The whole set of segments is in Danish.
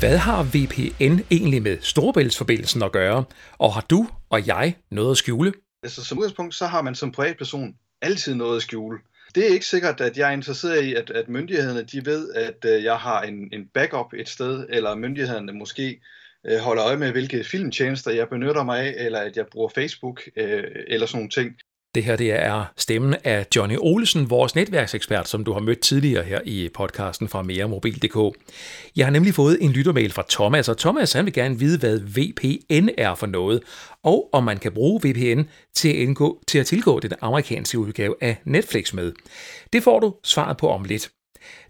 Hvad har VPN egentlig med Storebæltsforbindelsen at gøre? Og har du og jeg noget at skjule? Altså som udgangspunkt, så har man som privatperson altid noget at skjule. Det er ikke sikkert, at jeg er interesseret i, at, at myndighederne de ved, at uh, jeg har en, en backup et sted, eller myndighederne måske uh, holder øje med, hvilke filmtjenester jeg benytter mig af, eller at jeg bruger Facebook, uh, eller sådan nogle ting. Det her det er stemmen af Johnny Olsen, vores netværksekspert, som du har mødt tidligere her i podcasten fra meremobil.dk. Jeg har nemlig fået en lyttermail fra Thomas, og Thomas han vil gerne vide, hvad VPN er for noget, og om man kan bruge VPN til at, indgå, til at tilgå den amerikanske udgave af Netflix med. Det får du svaret på om lidt.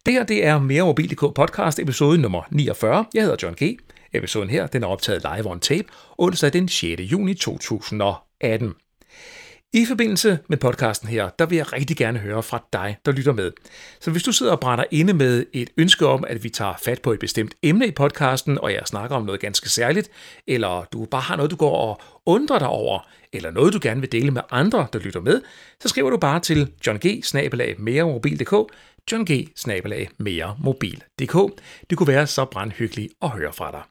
Det her det er Meremobil.dk podcast episode nummer 49. Jeg hedder John G. Episoden her den er optaget live on tape onsdag den 6. juni 2018. I forbindelse med podcasten her, der vil jeg rigtig gerne høre fra dig, der lytter med. Så hvis du sidder og brænder inde med et ønske om, at vi tager fat på et bestemt emne i podcasten, og jeg snakker om noget ganske særligt, eller du bare har noget, du går og undrer dig over, eller noget, du gerne vil dele med andre, der lytter med, så skriver du bare til John G. Det kunne være så brandhyggeligt at høre fra dig.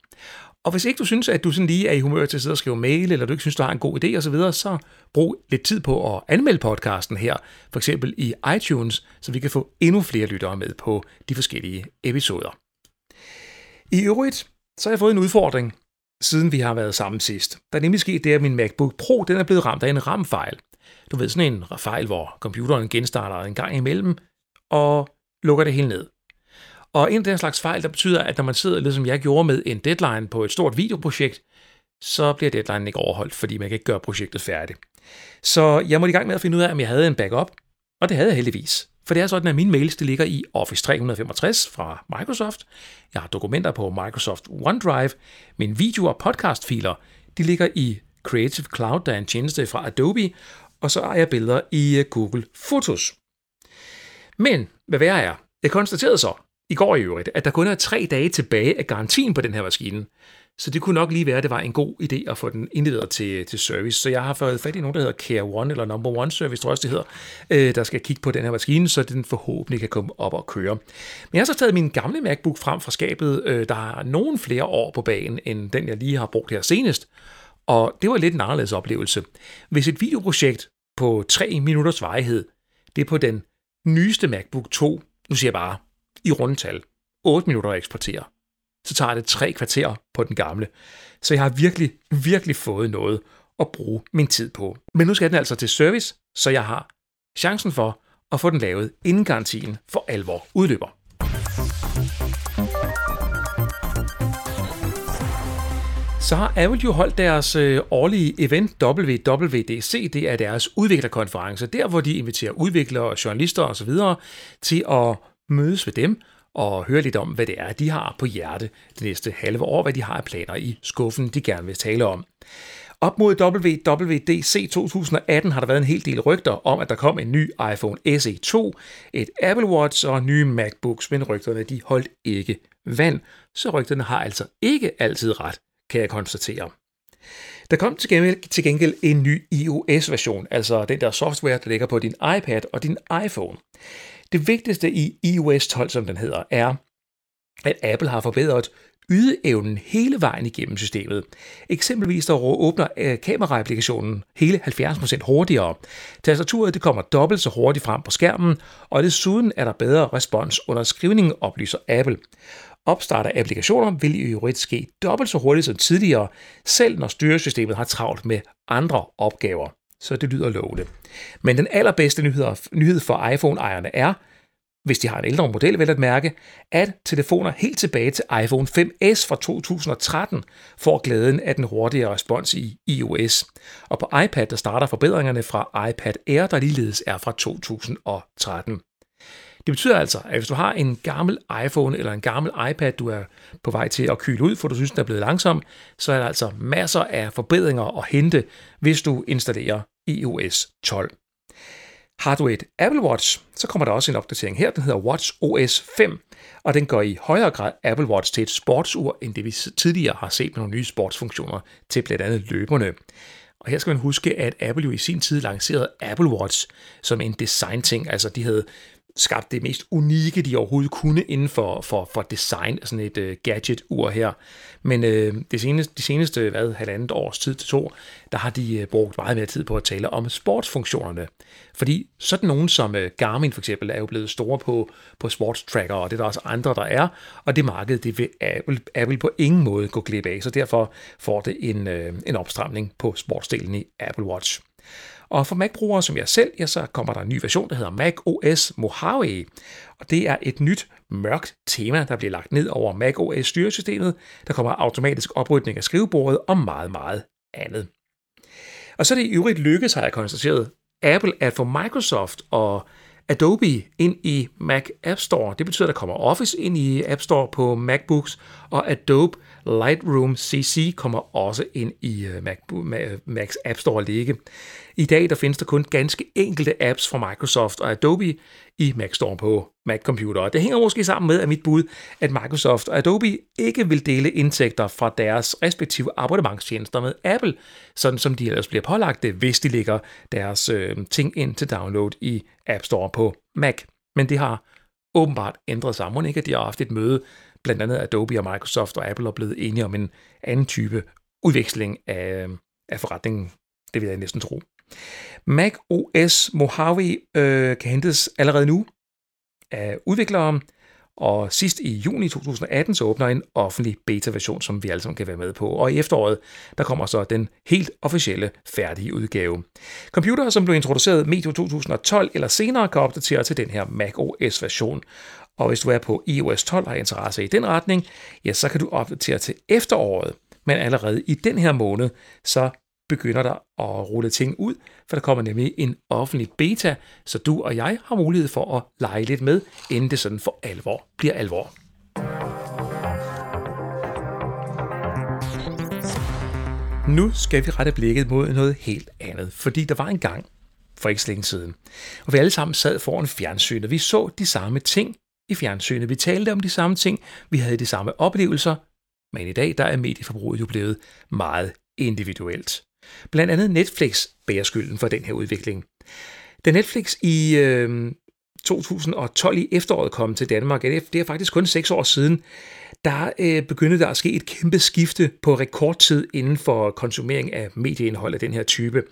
Og hvis ikke du synes, at du sådan lige er i humør til at sidde og skrive mail, eller du ikke synes, du har en god idé osv., så, så brug lidt tid på at anmelde podcasten her, for eksempel i iTunes, så vi kan få endnu flere lyttere med på de forskellige episoder. I øvrigt, så har jeg fået en udfordring, siden vi har været sammen sidst. Der er nemlig sket det, at min MacBook Pro den er blevet ramt af en RAM-fejl. Du ved, sådan en fejl, hvor computeren genstarter en gang imellem og lukker det hele ned. Og en af den slags fejl, der betyder, at når man sidder, lidt som jeg gjorde med en deadline på et stort videoprojekt, så bliver deadline ikke overholdt, fordi man kan ikke gøre projektet færdigt. Så jeg måtte i gang med at finde ud af, om jeg havde en backup, og det havde jeg heldigvis. For det er sådan, at mine mails de ligger i Office 365 fra Microsoft. Jeg har dokumenter på Microsoft OneDrive. Mine video- og podcastfiler de ligger i Creative Cloud, der er en tjeneste fra Adobe. Og så har jeg billeder i øh, Google Photos. Men hvad værre er, jeg konstaterede så, i går i øvrigt, at der kun er tre dage tilbage af garantien på den her maskine. Så det kunne nok lige være, at det var en god idé at få den indleveret til, til service. Så jeg har fået fat i nogen, der hedder Care One, eller Number One Service, tror jeg også det hedder, øh, der skal kigge på den her maskine, så den forhåbentlig kan komme op og køre. Men jeg har så taget min gamle MacBook frem fra skabet, øh, der har nogen flere år på banen, end den jeg lige har brugt her senest. Og det var lidt en anderledes oplevelse. Hvis et videoprojekt på 3 minutters varighed, det er på den nyeste MacBook 2, nu siger jeg bare i rundtal 8 minutter at eksportere. Så tager det 3 kvarter på den gamle. Så jeg har virkelig, virkelig fået noget at bruge min tid på. Men nu skal den altså til service, så jeg har chancen for at få den lavet, inden garantien for alvor udløber. Så har Apple jo holdt deres øh, årlige event WWDC, det er deres udviklerkonference, der hvor de inviterer udviklere, journalister osv. til at mødes ved dem og høre lidt om, hvad det er, de har på hjerte det næste halve år, hvad de har af planer i skuffen, de gerne vil tale om. Op mod WWDC 2018 har der været en hel del rygter om, at der kom en ny iPhone SE 2, et Apple Watch og nye MacBooks, men rygterne de holdt ikke vand, så rygterne har altså ikke altid ret, kan jeg konstatere. Der kom til gengæld, til gengæld en ny iOS-version, altså den der software, der ligger på din iPad og din iPhone. Det vigtigste i iOS 12, som den hedder, er, at Apple har forbedret ydeevnen hele vejen igennem systemet. Eksempelvis der åbner øh, kameraapplikationen hele 70% hurtigere. Tastaturet det kommer dobbelt så hurtigt frem på skærmen, og desuden er der bedre respons under skrivningen, oplyser Apple. Opstart af applikationer vil i øvrigt ske dobbelt så hurtigt som tidligere, selv når styresystemet har travlt med andre opgaver så det lyder lovende. Men den allerbedste nyhed for iPhone-ejerne er, hvis de har en ældre model, vel at mærke, at telefoner helt tilbage til iPhone 5S fra 2013 får glæden af den hurtigere respons i iOS. Og på iPad der starter forbedringerne fra iPad Air, der ligeledes er fra 2013. Det betyder altså, at hvis du har en gammel iPhone eller en gammel iPad, du er på vej til at kyle ud, for du synes, den er blevet langsom, så er der altså masser af forbedringer at hente, hvis du installerer iOS 12. Har du et Apple Watch, så kommer der også en opdatering her, den hedder Watch OS 5, og den gør i højere grad Apple Watch til et sportsur, end det vi tidligere har set med nogle nye sportsfunktioner til blandt andet løberne. Og her skal man huske, at Apple jo i sin tid lancerede Apple Watch som en design-ting, altså de havde skabt det mest unikke, de overhovedet kunne inden for, for, for design af sådan et øh, gadget-ur her. Men øh, det seneste, de seneste hvad, halvandet års tid til to, der har de øh, brugt meget mere tid på at tale om sportsfunktionerne. Fordi sådan nogen som øh, Garmin for eksempel er jo blevet store på, på sportstracker, og det er der også andre, der er, og det marked, det vil Apple, Apple på ingen måde gå glip af, så derfor får det en, øh, en opstramning på sportsdelen i Apple Watch. Og for Mac-brugere som jeg selv, ja, så kommer der en ny version, der hedder Mac OS Mojave. Og det er et nyt mørkt tema, der bliver lagt ned over Mac OS styresystemet. Der kommer automatisk oprydning af skrivebordet og meget, meget andet. Og så er det i øvrigt lykkedes, har jeg konstateret, Apple at få Microsoft og Adobe ind i Mac App Store. Det betyder, at der kommer Office ind i App Store på MacBooks, og Adobe Lightroom CC kommer også ind i øh, Mac, Macs App Store ligge. I dag der findes der kun ganske enkelte apps fra Microsoft og Adobe i Mac Store på Mac Computer. Det hænger måske sammen med, at mit bud, at Microsoft og Adobe ikke vil dele indtægter fra deres respektive abonnementstjenester med Apple, sådan som de ellers bliver pålagt det, hvis de lægger deres øh, ting ind til download i App Store på Mac. Men det har åbenbart ændret sig. Må ikke, at de har haft et møde, blandt andet Adobe og Microsoft og Apple er blevet enige om en anden type udveksling af, af forretningen. Det vil jeg næsten tro. Mac OS Mojave øh, kan hentes allerede nu af udviklere, og sidst i juni 2018 så åbner en offentlig beta-version, som vi alle sammen kan være med på. Og i efteråret, der kommer så den helt officielle færdige udgave. Computere, som blev introduceret medio 2012 eller senere, kan opdatere til den her Mac OS-version. Og hvis du er på iOS 12 og har interesse i den retning, ja, så kan du opdatere til efteråret. Men allerede i den her måned, så begynder der at rulle ting ud, for der kommer nemlig en offentlig beta, så du og jeg har mulighed for at lege lidt med, inden det sådan for alvor bliver alvor. Nu skal vi rette blikket mod noget helt andet, fordi der var en gang for ikke så længe siden, og vi alle sammen sad foran fjernsynet. Vi så de samme ting i fjernsynet. Vi talte om de samme ting. Vi havde de samme oplevelser. Men i dag der er medieforbruget jo blevet meget individuelt. Blandt andet Netflix bærer skylden for den her udvikling. Da Netflix i øh, 2012 i efteråret kom til Danmark, det er faktisk kun seks år siden, der øh, begyndte der at ske et kæmpe skifte på rekordtid inden for konsumering af medieindhold af den her type.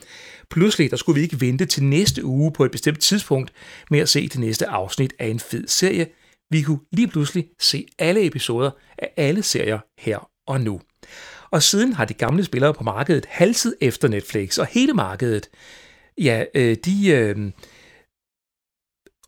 Pludselig der skulle vi ikke vente til næste uge på et bestemt tidspunkt med at se det næste afsnit af en fed serie. Vi kunne lige pludselig se alle episoder af alle serier her og nu. Og siden har de gamle spillere på markedet halset efter Netflix, og hele markedet, ja, øh, de øh,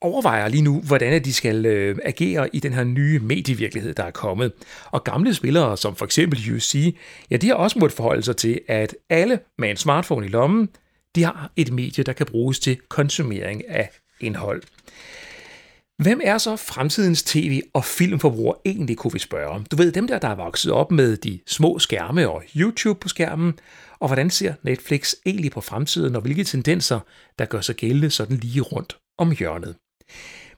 overvejer lige nu, hvordan de skal øh, agere i den her nye medievirkelighed, der er kommet. Og gamle spillere, som for eksempel UC, ja, de har også måttet forholde sig til, at alle med en smartphone i lommen, de har et medie, der kan bruges til konsumering af indhold. Hvem er så fremtidens tv- og filmforbruger egentlig, kunne vi spørge. Du ved, dem der, der er vokset op med de små skærme og YouTube på skærmen, og hvordan ser Netflix egentlig på fremtiden, og hvilke tendenser, der gør sig gældende sådan lige rundt om hjørnet.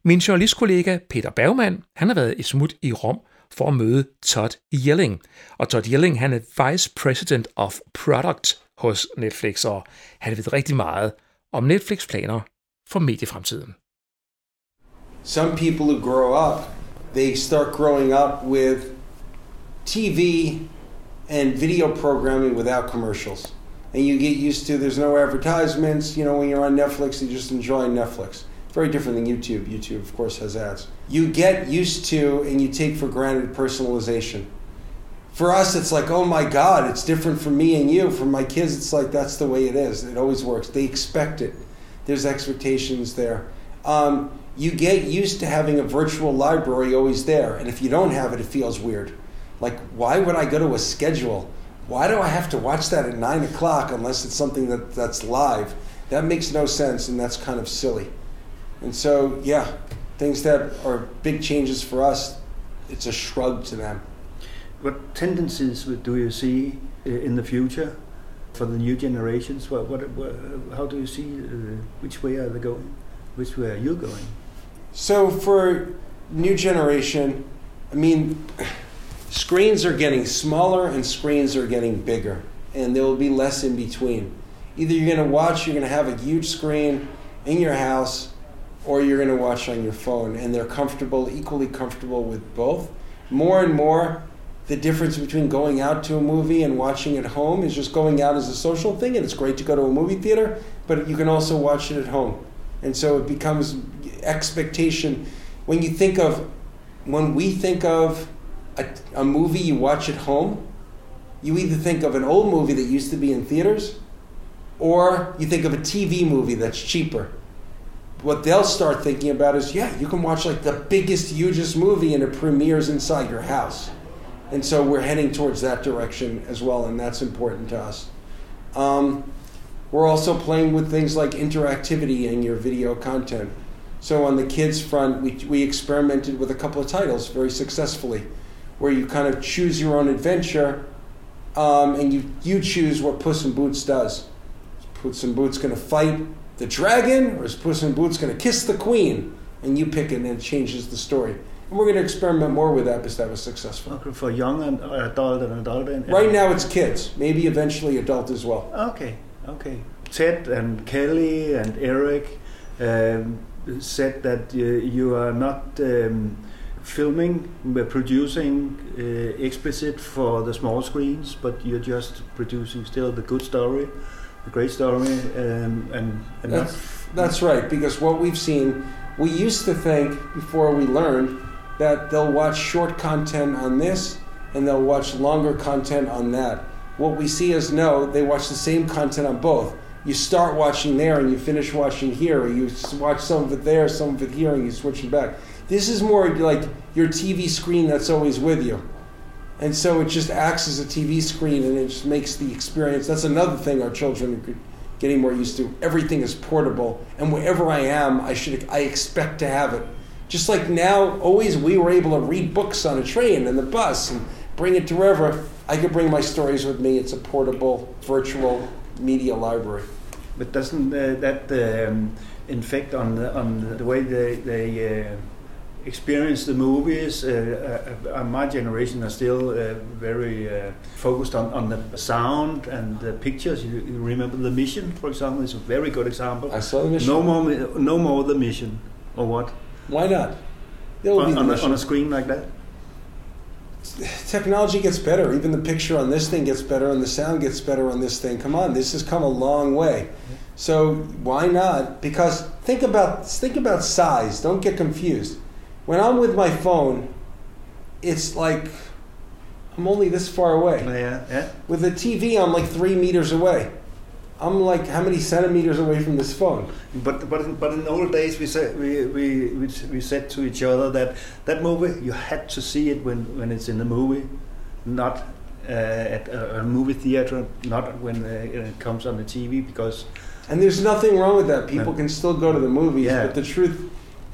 Min journalistkollega Peter Bergman, han har været i smut i Rom for at møde Todd Yelling. Og Todd Yelling, han er Vice President of Product hos Netflix, og han ved rigtig meget om Netflix planer for mediefremtiden. Some people who grow up, they start growing up with TV and video programming without commercials. And you get used to there's no advertisements. You know, when you're on Netflix, you just enjoy Netflix. Very different than YouTube. YouTube, of course, has ads. You get used to and you take for granted personalization. For us, it's like, oh my God, it's different for me and you. For my kids, it's like that's the way it is. It always works. They expect it. There's expectations there. Um, you get used to having a virtual library always there. And if you don't have it, it feels weird. Like, why would I go to a schedule? Why do I have to watch that at nine o'clock unless it's something that, that's live? That makes no sense and that's kind of silly. And so, yeah, things that are big changes for us, it's a shrug to them. What tendencies do you see uh, in the future for the new generations? What, what, what how do you see uh, which way are they going? Which way are you going? So for new generation, I mean, screens are getting smaller and screens are getting bigger, and there will be less in between. Either you're going to watch, you're going to have a huge screen in your house, or you're going to watch on your phone. And they're comfortable, equally comfortable with both. More and more, the difference between going out to a movie and watching at home is just going out as a social thing, and it's great to go to a movie theater, but you can also watch it at home. And so it becomes expectation. When you think of, when we think of a, a movie you watch at home, you either think of an old movie that used to be in theaters, or you think of a TV movie that's cheaper. What they'll start thinking about is, yeah, you can watch like the biggest, hugest movie and it premieres inside your house. And so we're heading towards that direction as well, and that's important to us. Um, we're also playing with things like interactivity in your video content. So on the kids front, we, we experimented with a couple of titles very successfully, where you kind of choose your own adventure, um, and you you choose what Puss in Boots does. Is Puss in Boots going to fight the dragon, or is Puss in Boots going to kiss the queen? And you pick it, and it changes the story. And we're going to experiment more with that because that was successful. Okay, for young and uh, adult and adult. And, Right now, it's kids, maybe eventually adult as well. Okay, okay. Ted and Kelly and Eric um, said that uh, you are not um, filming, uh, producing uh, explicit for the small screens, but you're just producing still the good story, the great story, um, and, and That's, that's right, because what we've seen, we used to think before we learned that they'll watch short content on this and they'll watch longer content on that. What we see is no, they watch the same content on both. You start watching there and you finish watching here, or you watch some of it there, some of it here, and you switch it back. This is more like your TV screen that's always with you. And so it just acts as a TV screen and it just makes the experience. That's another thing our children are getting more used to. Everything is portable, and wherever I am, I should I expect to have it. Just like now, always we were able to read books on a train and the bus and bring it to wherever. I could bring my stories with me. It's a portable, virtual media library. But doesn't uh, that um, infect on the, on the way they, they uh, experience the movies? Uh, uh, uh, my generation are still uh, very uh, focused on, on the sound and the pictures. You, you remember The Mission, for example, is a very good example. I saw the mission. No more, no more The Mission, or what? Why not? There will be On, on, a, on a screen like that? Technology gets better. Even the picture on this thing gets better, and the sound gets better on this thing. Come on, this has come a long way. So why not? Because think about think about size. Don't get confused. When I'm with my phone, it's like I'm only this far away. Yeah, yeah. With the TV, I'm like three meters away. I'm like how many centimeters away from this phone? But but in, but in the old days we said we, we we we said to each other that that movie you had to see it when when it's in the movie, not uh, at a, a movie theater, not when uh, it comes on the TV because And there's nothing wrong with that. People can still go to the movies, Yeah. but the truth,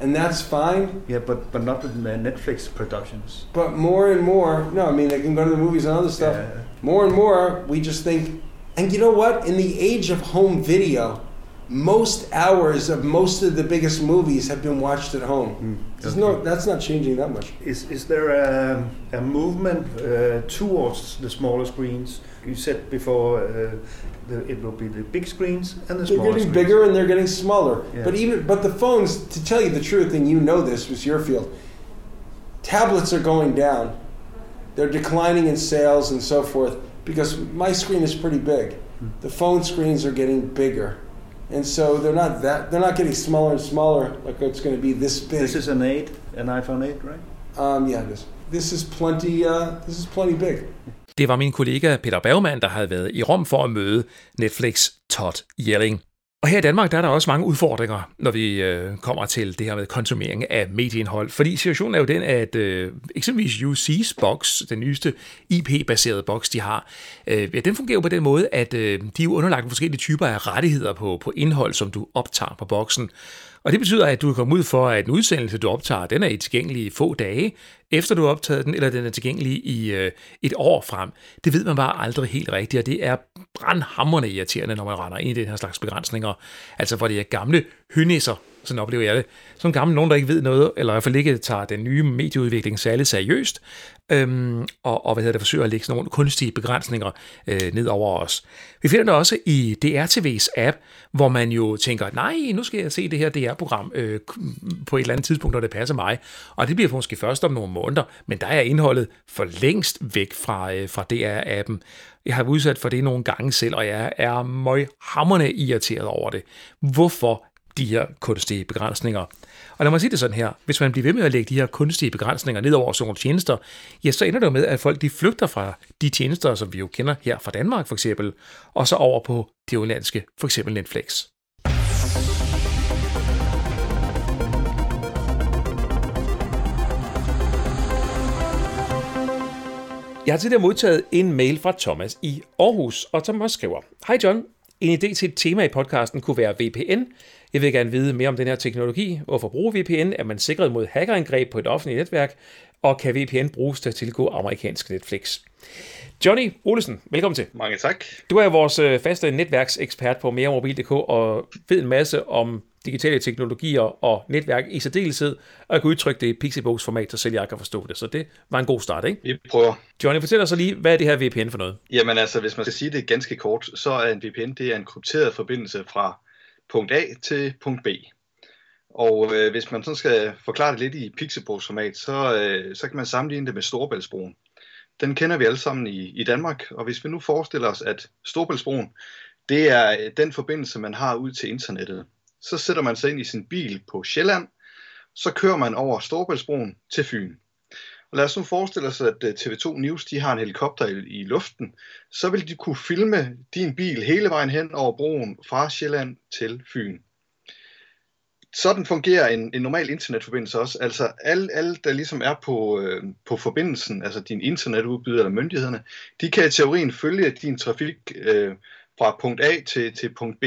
and that's fine. yeah, but but not with the Netflix productions. But more and more, no, I mean they can go to the movies and other stuff. Yeah. More and more, we just think, and you know what? In the age of home video, most hours of most of the biggest movies have been watched at home. Mm, okay. no, that's not changing that much. Is is there a, a movement uh, towards the smaller screens? You said before uh, the, it will be the big screens and the They're smaller getting screens. bigger and they're getting smaller. Yeah. But even, but the phones, to tell you the truth, and you know this was your field, tablets are going down. They're declining in sales and so forth because my screen is pretty big. The phone screens are getting bigger. And so they're not that they're not getting smaller and smaller like it's going to be this big. This is an eight, an iPhone 8, right? um, yeah, this this is plenty. Uh, this is plenty big. Det var min kollega Peter Bergman, der havde været i Rom for at møde Netflix Todd Yelling. Og her i Danmark der er der også mange udfordringer, når vi øh, kommer til det her med konsumering af medieindhold. Fordi situationen er jo den, at øh, eksempelvis UC's box, den nyeste IP-baserede box, de har, øh, ja, den fungerer jo på den måde, at øh, de er underlagt forskellige typer af rettigheder på, på indhold, som du optager på boksen. Og det betyder, at du kan komme ud for, at en udsendelse, du optager, den er tilgængelig i få dage, efter du har optaget den, eller den er tilgængelig i øh, et år frem. Det ved man bare aldrig helt rigtigt, og det er brandhammerne irriterende, når man render ind i den her slags begrænsninger. Altså, for det er gamle hynisser, sådan oplever jeg det. Som gammel nogen, der ikke ved noget, eller i hvert fald ikke tager den nye medieudvikling særligt seriøst, øhm, og, og hvad hedder det, forsøger at lægge sådan nogle kunstige begrænsninger øh, ned over os. Vi finder det også i DRTV's app, hvor man jo tænker, nej, nu skal jeg se det her DR-program øh, på et eller andet tidspunkt, når det passer mig. Og det bliver måske først om nogle måneder, men der er indholdet for længst væk fra, øh, fra DR-appen. Jeg har udsat for det nogle gange selv, og jeg er møghamrende irriteret over det. Hvorfor de her kunstige begrænsninger. Og lad mig sige det sådan her. Hvis man bliver ved med at lægge de her kunstige begrænsninger ned over sådan nogle tjenester, ja, så ender det jo med, at folk de flygter fra de tjenester, som vi jo kender her fra Danmark for eksempel, og så over på det udenlandske, for eksempel Netflix. Jeg har tidligere modtaget en mail fra Thomas i Aarhus, og Thomas skriver, Hej John, en idé til et tema i podcasten kunne være VPN. Jeg vil gerne vide mere om den her teknologi. Hvorfor bruge VPN? Er man sikret mod hackerangreb på et offentligt netværk? Og kan VPN bruges til at tilgå amerikansk Netflix? Johnny Olesen, velkommen til. Mange tak. Du er vores øh, faste netværksekspert på meremobil.dk og ved en masse om digitale teknologier og netværk i særdeleshed, og jeg kan udtrykke det i Pixelbooks format, så selv jeg kan forstå det. Så det var en god start, ikke? Vi prøver. Johnny, fortæl os så lige, hvad er det her VPN for noget? Jamen altså, hvis man skal sige det ganske kort, så er en VPN det er en krypteret forbindelse fra punkt A til punkt B. Og øh, hvis man sådan skal forklare det lidt i Pixelbooks format, så, øh, så kan man sammenligne det med Storbæltsbroen. Den kender vi alle sammen i, i Danmark, og hvis vi nu forestiller os, at Storbæltsbroen, det er den forbindelse, man har ud til internettet. Så sætter man sig ind i sin bil på Sjælland, så kører man over Storbæltsbroen til Fyn. Og lad os nu forestille os, at øh, TV2 News de har en helikopter i, i luften. Så vil de kunne filme din bil hele vejen hen over broen fra Sjælland til Fyn. Sådan fungerer en, en normal internetforbindelse også. Altså alle, alle der ligesom er på, øh, på forbindelsen, altså din internetudbyder eller myndighederne, de kan i teorien følge din trafik øh, fra punkt A til, til punkt B.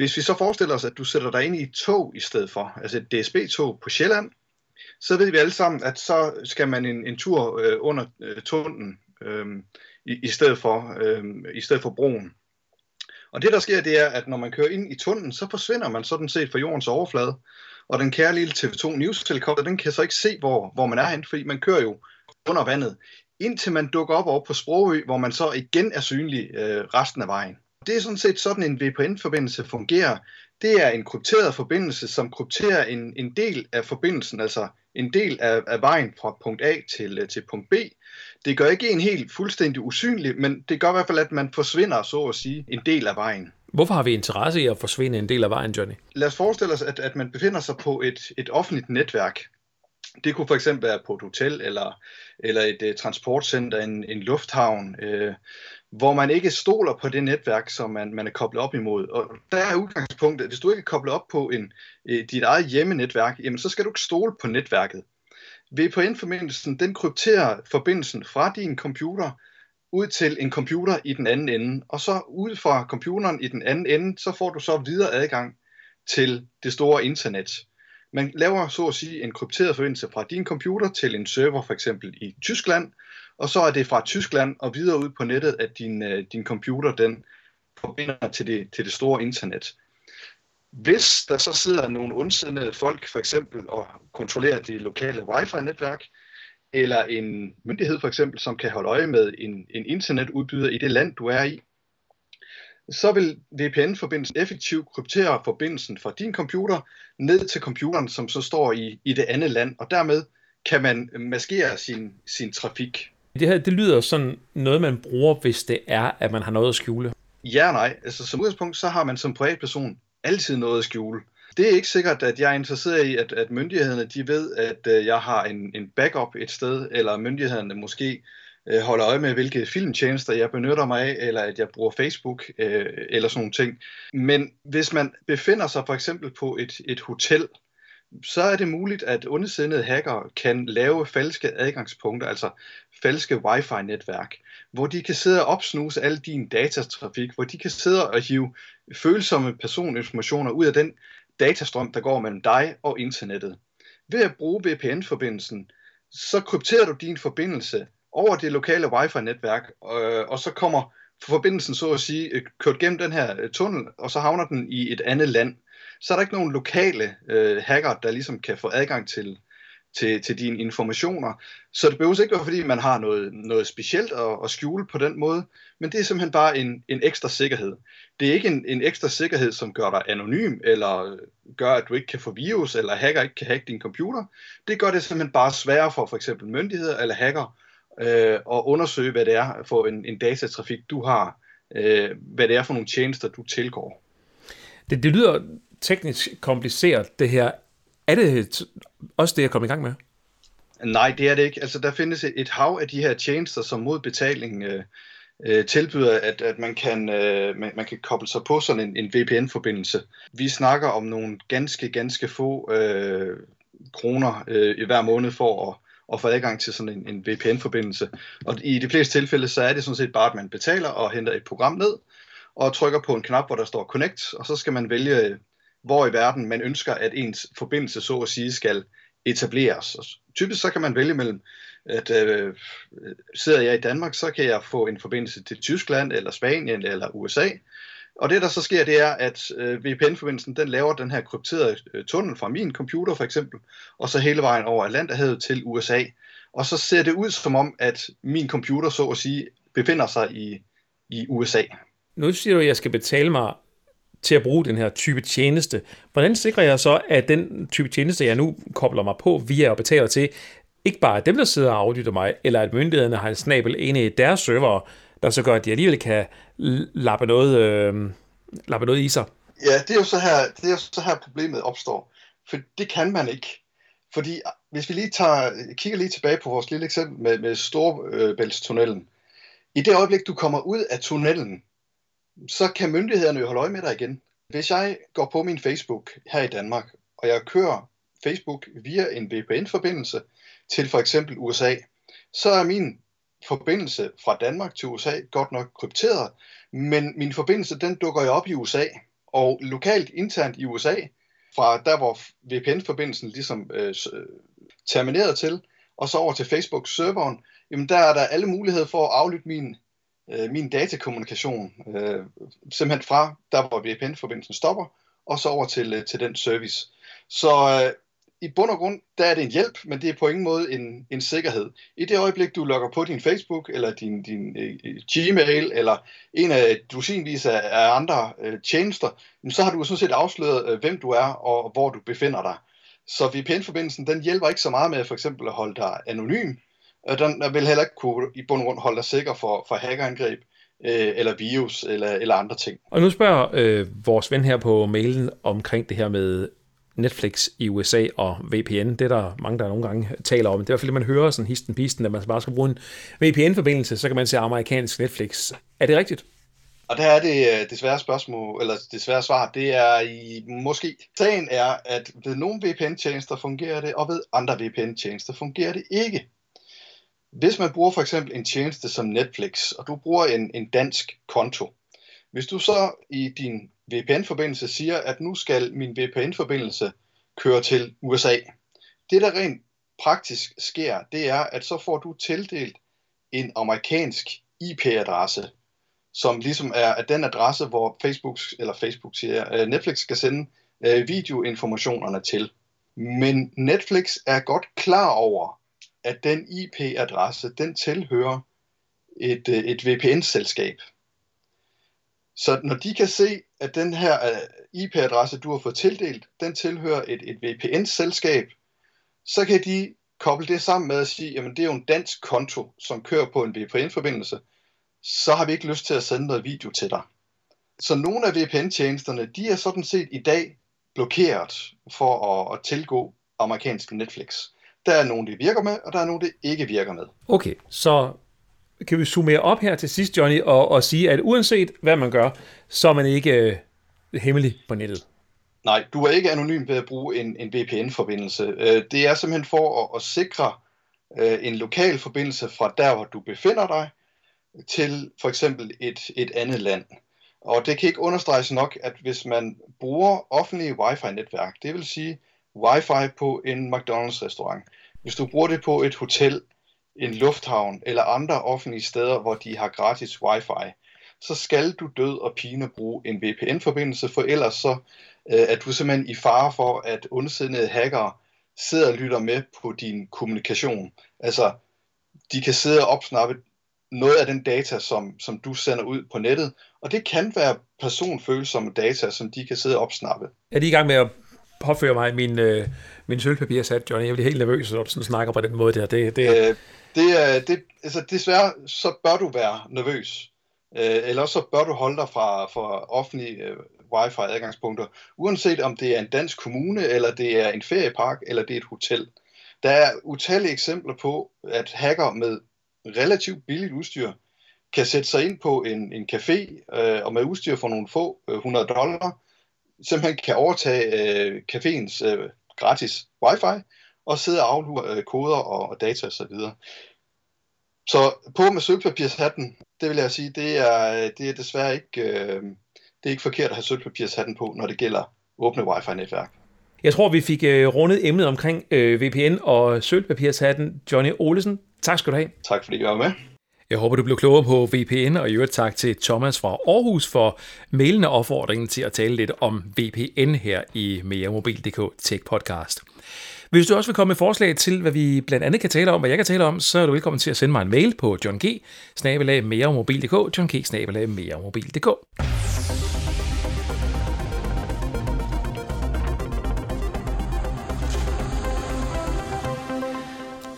Hvis vi så forestiller os, at du sætter dig ind i et tog i stedet for, altså et DSB-tog på Sjælland, så ved vi alle sammen, at så skal man en, en tur øh, under øh, tunden øh, i, i, stedet for, øh, i stedet for broen. Og det der sker, det er, at når man kører ind i tunnelen, så forsvinder man sådan set fra jordens overflade. Og den kære lille TV2 News helikopter, den kan så ikke se, hvor, hvor man er hen, fordi man kører jo under vandet, indtil man dukker op over på Sprogø, hvor man så igen er synlig øh, resten af vejen. Det er sådan set sådan en VPN-forbindelse fungerer. Det er en krypteret forbindelse, som krypterer en, en del af forbindelsen, altså en del af, af vejen fra punkt A til, øh, til punkt B. Det gør ikke en helt fuldstændig usynlig, men det gør i hvert fald, at man forsvinder, så at sige, en del af vejen. Hvorfor har vi interesse i at forsvinde en del af vejen, Johnny? Lad os forestille os, at, at man befinder sig på et, et offentligt netværk. Det kunne for eksempel være på et hotel eller, eller et uh, transportcenter, en, en lufthavn, uh, hvor man ikke stoler på det netværk, som man, man er koblet op imod. Og der er udgangspunktet, at hvis du ikke er koblet op på en, øh, dit eget hjemmenetværk, jamen så skal du ikke stole på netværket. VPN-forbindelsen, den krypterer forbindelsen fra din computer ud til en computer i den anden ende. Og så ud fra computeren i den anden ende, så får du så videre adgang til det store internet. Man laver så at sige en krypteret forbindelse fra din computer til en server for eksempel i Tyskland, og så er det fra Tyskland og videre ud på nettet, at din, øh, din computer den forbinder til det, til det store internet. Hvis der så sidder nogle ondsindede folk for eksempel og kontrollerer det lokale wifi-netværk, eller en myndighed for eksempel, som kan holde øje med en, en internetudbyder i det land, du er i, så vil VPN-forbindelsen effektivt kryptere forbindelsen fra din computer ned til computeren, som så står i, i det andet land, og dermed kan man maskere sin, sin trafik. Det her, det lyder sådan noget, man bruger, hvis det er, at man har noget at skjule. Ja og nej. Altså, som udgangspunkt, så har man som privatperson altid noget at skjule. Det er ikke sikkert, at jeg er interesseret i, at, at myndighederne de ved, at uh, jeg har en, en backup et sted, eller myndighederne måske uh, holder øje med, hvilke filmtjenester jeg benytter mig af, eller at jeg bruger Facebook, uh, eller sådan nogle ting. Men hvis man befinder sig for eksempel på et, et hotel, så er det muligt, at ondsindede hacker kan lave falske adgangspunkter, altså falske wifi-netværk, hvor de kan sidde og opsnuse al din datatrafik, hvor de kan sidde og hive følsomme personinformationer ud af den datastrøm, der går mellem dig og internettet. Ved at bruge VPN-forbindelsen, så krypterer du din forbindelse over det lokale wifi-netværk, øh, og så kommer forbindelsen så at sige øh, kørt gennem den her øh, tunnel, og så havner den i et andet land så er der ikke nogen lokale øh, hacker, der ligesom kan få adgang til, til, til dine informationer. Så det behøver ikke være, fordi man har noget, noget specielt at, at skjule på den måde, men det er simpelthen bare en, en ekstra sikkerhed. Det er ikke en, en ekstra sikkerhed, som gør dig anonym, eller gør, at du ikke kan få virus, eller hacker ikke kan hacke din computer. Det gør det simpelthen bare sværere for for eksempel myndigheder eller hacker øh, at undersøge, hvad det er for en, en datatrafik, du har, øh, hvad det er for nogle tjenester, du tilgår. Det, det lyder teknisk kompliceret, det her. Er det også det, jeg kommer i gang med? Nej, det er det ikke. Altså, der findes et hav af de her tjenester, som mod betaling øh, øh, tilbyder, at, at man, kan, øh, man, man kan koble sig på sådan en, en VPN-forbindelse. Vi snakker om nogle ganske, ganske få øh, kroner øh, i hver måned for at, at få adgang til sådan en, en VPN-forbindelse. Og i de fleste tilfælde, så er det sådan set bare, at man betaler og henter et program ned, og trykker på en knap, hvor der står Connect, og så skal man vælge, hvor i verden man ønsker, at ens forbindelse, så at sige, skal etableres. Og typisk så kan man vælge mellem, at øh, sidder jeg i Danmark, så kan jeg få en forbindelse til Tyskland, eller Spanien, eller USA. Og det, der så sker, det er, at øh, VPN-forbindelsen, den laver den her krypterede øh, tunnel fra min computer, for eksempel, og så hele vejen over Atlanterhavet til USA. Og så ser det ud som om, at min computer, så at sige, befinder sig i, i USA. Nu siger du, at jeg skal betale mig til at bruge den her type tjeneste. Hvordan sikrer jeg så, at den type tjeneste, jeg nu kobler mig på via og betaler til, ikke bare er dem, der sidder og aflytter mig, eller at myndighederne har en snabel inde i deres server, der så gør, at de alligevel kan lappe noget, øh, lappe noget i sig? Ja, det er, jo så her, det er jo så her problemet opstår. For det kan man ikke. Fordi hvis vi lige tager, kigger lige tilbage på vores lille eksempel med, med Storebæltstunnelen. I det øjeblik, du kommer ud af tunnelen, så kan myndighederne jo holde øje med dig igen. Hvis jeg går på min Facebook her i Danmark, og jeg kører Facebook via en VPN-forbindelse til for eksempel USA, så er min forbindelse fra Danmark til USA godt nok krypteret, men min forbindelse den dukker jo op i USA, og lokalt internt i USA, fra der hvor VPN-forbindelsen ligesom øh, terminerede til, og så over til Facebook-serveren, jamen der er der alle muligheder for at aflytte min øh, min datakommunikation, øh, simpelthen fra der, hvor VPN-forbindelsen stopper, og så over til, øh, til den service. Så øh, i bund og grund, der er det en hjælp, men det er på ingen måde en, en sikkerhed. I det øjeblik, du logger på din Facebook, eller din, din øh, Gmail, eller en af dusinvis af, af andre øh, tjenester, så har du sådan set afsløret, øh, hvem du er, og hvor du befinder dig. Så VPN-forbindelsen, den hjælper ikke så meget med for eksempel at holde dig anonym, og den vil heller ikke kunne i bund og grund holde dig sikker for, for hackerangreb, øh, eller virus, eller, eller andre ting. Og nu spørger øh, vores ven her på mailen omkring det her med Netflix i USA og VPN. Det er der mange, der nogle gange taler om. Det er i hvert fald, man hører sådan histen pisten, at man bare skal bruge en VPN-forbindelse, så kan man se amerikansk Netflix. Er det rigtigt? Og der er det øh, desværre spørgsmål, eller desværre svar, det er i måske. Sagen er, at ved nogle VPN-tjenester fungerer det, og ved andre VPN-tjenester fungerer det ikke. Hvis man bruger for eksempel en tjeneste som Netflix, og du bruger en, en dansk konto, hvis du så i din VPN-forbindelse siger, at nu skal min VPN-forbindelse køre til USA, det der rent praktisk sker, det er, at så får du tildelt en amerikansk IP-adresse, som ligesom er, at den adresse, hvor Facebook, eller Facebook siger, øh, Netflix skal sende øh, videoinformationerne til. Men Netflix er godt klar over, at den IP-adresse, den tilhører et, øh, et VPN-selskab. Så når de kan se, at den her øh, IP-adresse, du har fået tildelt, den tilhører et, et VPN-selskab, så kan de koble det sammen med at sige, jamen det er jo en dansk konto, som kører på en VPN-forbindelse, så har vi ikke lyst til at sende noget video til dig. Så nogle af VPN-tjenesterne, de er sådan set i dag blokeret for at, at tilgå amerikansk Netflix. Der er nogle, det virker med, og der er nogle, det ikke virker med. Okay, så kan vi summere op her til sidst, Johnny, og, og sige, at uanset hvad man gør, så er man ikke øh, hemmelig på nettet. Nej, du er ikke anonym ved at bruge en, en VPN-forbindelse. Øh, det er simpelthen for at, at sikre øh, en lokal forbindelse fra der, hvor du befinder dig, til for eksempel et, et andet land. Og det kan ikke understreges nok, at hvis man bruger offentlige wifi-netværk, det vil sige wifi på en McDonald's-restaurant, hvis du bruger det på et hotel, en lufthavn eller andre offentlige steder, hvor de har gratis wifi, så skal du død og pine bruge en VPN-forbindelse, for ellers så øh, er du simpelthen i fare for, at ondsindede hackere sidder og lytter med på din kommunikation. Altså, de kan sidde og opsnappe noget af den data, som, som du sender ud på nettet, og det kan være personfølsomme data, som de kan sidde og opsnappe. Er de i gang med at påføre mig min, øh, min sat, Johnny? Jeg bliver helt nervøs, når du sådan snakker på den måde der. Det, det, øh, det, er, det, altså desværre, så bør du være nervøs. Øh, eller så bør du holde dig fra, fra offentlige øh, wifi-adgangspunkter, uanset om det er en dansk kommune, eller det er en feriepark, eller det er et hotel. Der er utallige eksempler på, at hacker med relativt billigt udstyr kan sætte sig ind på en, en café øh, og med udstyr for nogle få øh, 100 dollar, simpelthen kan overtage øh, caféens øh, gratis wifi og sidde og aflure øh, koder og, og data osv. Så, så på med sølvpapirshatten, det vil jeg sige, det er, det er desværre ikke, øh, det er ikke forkert at have sølvpapirshatten på, når det gælder åbne wifi-netværk. Jeg tror, vi fik øh, rundet emnet omkring øh, VPN og sølvpapirshatten. Johnny Olesen, tak skal du have. Tak fordi I var med. Jeg håber, du blev klogere på VPN, og i øvrigt tak til Thomas fra Aarhus for mailende opfordringen til at tale lidt om VPN her i meremobil.dk Tech Podcast. Hvis du også vil komme med forslag til, hvad vi blandt andet kan tale om, hvad jeg kan tale om, så er du velkommen til at sende mig en mail på johng johng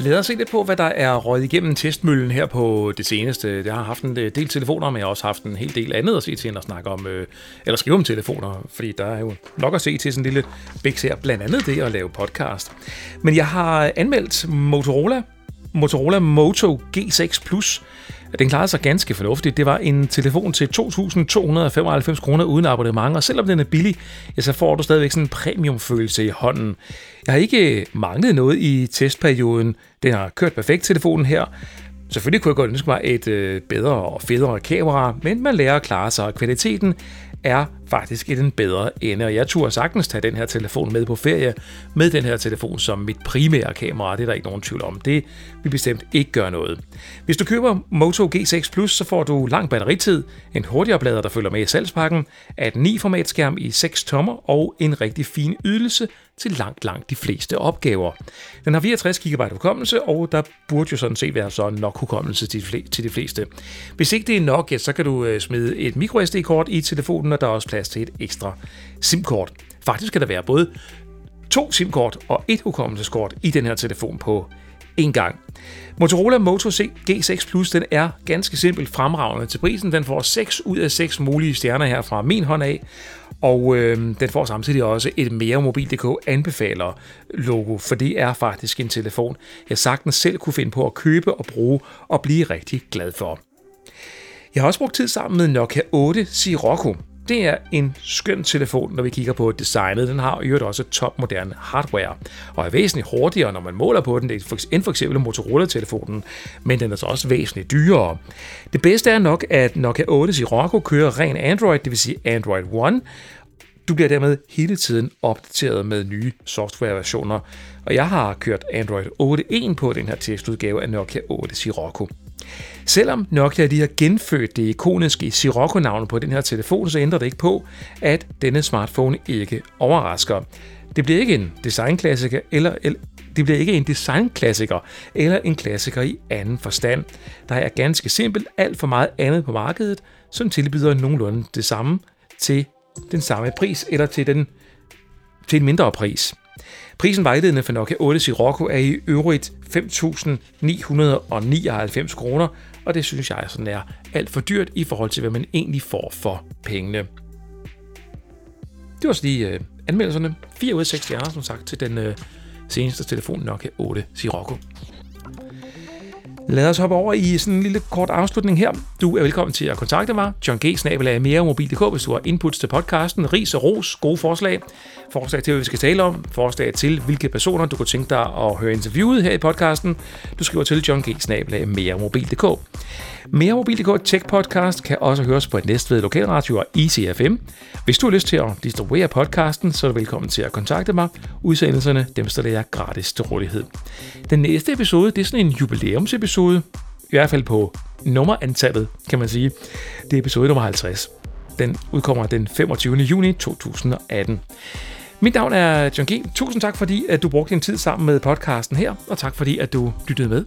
Lad os se lidt på, hvad der er røget igennem testmøllen her på det seneste. Jeg har haft en øh, del telefoner, men jeg har også haft en hel del andet at se til, end at snakke om, øh, eller skrive om telefoner, fordi der er jo nok at se til sådan en lille bæks her, blandt andet det at lave podcast. Men jeg har anmeldt Motorola, Motorola Moto G6 Plus, den klarede sig ganske fornuftigt. Det var en telefon til 2.295 kroner uden abonnement, og selvom den er billig, ja, så får du stadigvæk sådan en premiumfølelse i hånden. Jeg har ikke manglet noget i testperioden. Den har kørt perfekt telefonen her. Selvfølgelig kunne jeg godt ønske mig et øh, bedre og federe kamera, men man lærer at klare sig, og kvaliteten er faktisk i den bedre ende, og jeg turde sagtens tage den her telefon med på ferie, med den her telefon som mit primære kamera, det er der ikke nogen tvivl om. Det vil bestemt ikke gøre noget. Hvis du køber Moto G6 Plus, så får du lang batteritid, en hurtig oplader, der følger med i salgspakken, at 9 formatskærm i 6 tommer og en rigtig fin ydelse til langt, langt de fleste opgaver. Den har 64 GB hukommelse, og der burde jo sådan set være så nok hukommelse til de fleste. Hvis ikke det er nok, ja, så kan du øh, smide et microSD-kort i telefonen, og der er også plads til et ekstra SIM-kort. Faktisk kan der være både to SIM-kort og et hukommelseskort i den her telefon på en gang. Motorola Moto C G6 Plus den er ganske simpelt fremragende til prisen. Den får 6 ud af 6 mulige stjerner her fra min hånd af, og øh, den får samtidig også et mere mobil.dk anbefaler logo, for det er faktisk en telefon, jeg sagtens selv kunne finde på at købe og bruge og blive rigtig glad for. Jeg har også brugt tid sammen med Nokia 8 Sirocco. Det er en skøn telefon, når vi kigger på designet. Den har jo også topmoderne hardware, og er væsentligt hurtigere, når man måler på den, end for eksempel Motorola-telefonen, men den er så også væsentligt dyrere. Det bedste er nok, at Nokia 8 Sirocco kører ren Android, det vil sige Android One, du bliver dermed hele tiden opdateret med nye softwareversioner, og jeg har kørt Android 8.1 på den her testudgave af Nokia 8 Sirocco. Selvom Nokia lige har genfødt det ikoniske Sirocco-navn på den her telefon, så ændrer det ikke på, at denne smartphone ikke overrasker. Det bliver ikke en designklassiker eller, eller det bliver ikke en designklassiker eller en klassiker i anden forstand. Der er ganske simpelt alt for meget andet på markedet, som tilbyder nogenlunde det samme til den samme pris eller til, den, til en mindre pris. Prisen vejledende for Nokia 8 Sirocco er i øvrigt 5.999 kroner, og det synes jeg sådan er alt for dyrt i forhold til, hvad man egentlig får for pengene. Det var så lige øh, anmeldelserne. 4 ud af 6 stjerner, som sagt, til den øh, seneste telefon Nokia 8 Sirocco. Lad os hoppe over i sådan en lille kort afslutning her. Du er velkommen til at kontakte mig, John G. meremobil.dk, hvis du har inputs til podcasten, ris og ros, gode forslag, forslag til, hvad vi skal tale om, forslag til, hvilke personer du kunne tænke dig at høre interviewet her i podcasten. Du skriver til John G. Mobil.dk. Mere Mobil.dk Tech Podcast kan også høres på et Næstved Lokalradio og ICFM. Hvis du har lyst til at distribuere podcasten, så er du velkommen til at kontakte mig. Udsendelserne, dem stiller jeg gratis til rådighed. Den næste episode, det er sådan en jubilæumsepisode i hvert fald på nummerantallet, kan man sige. Det er episode nummer 50. Den udkommer den 25. juni 2018. Mit navn er John G. Tusind tak, fordi at du brugte din tid sammen med podcasten her, og tak fordi at du lyttede med.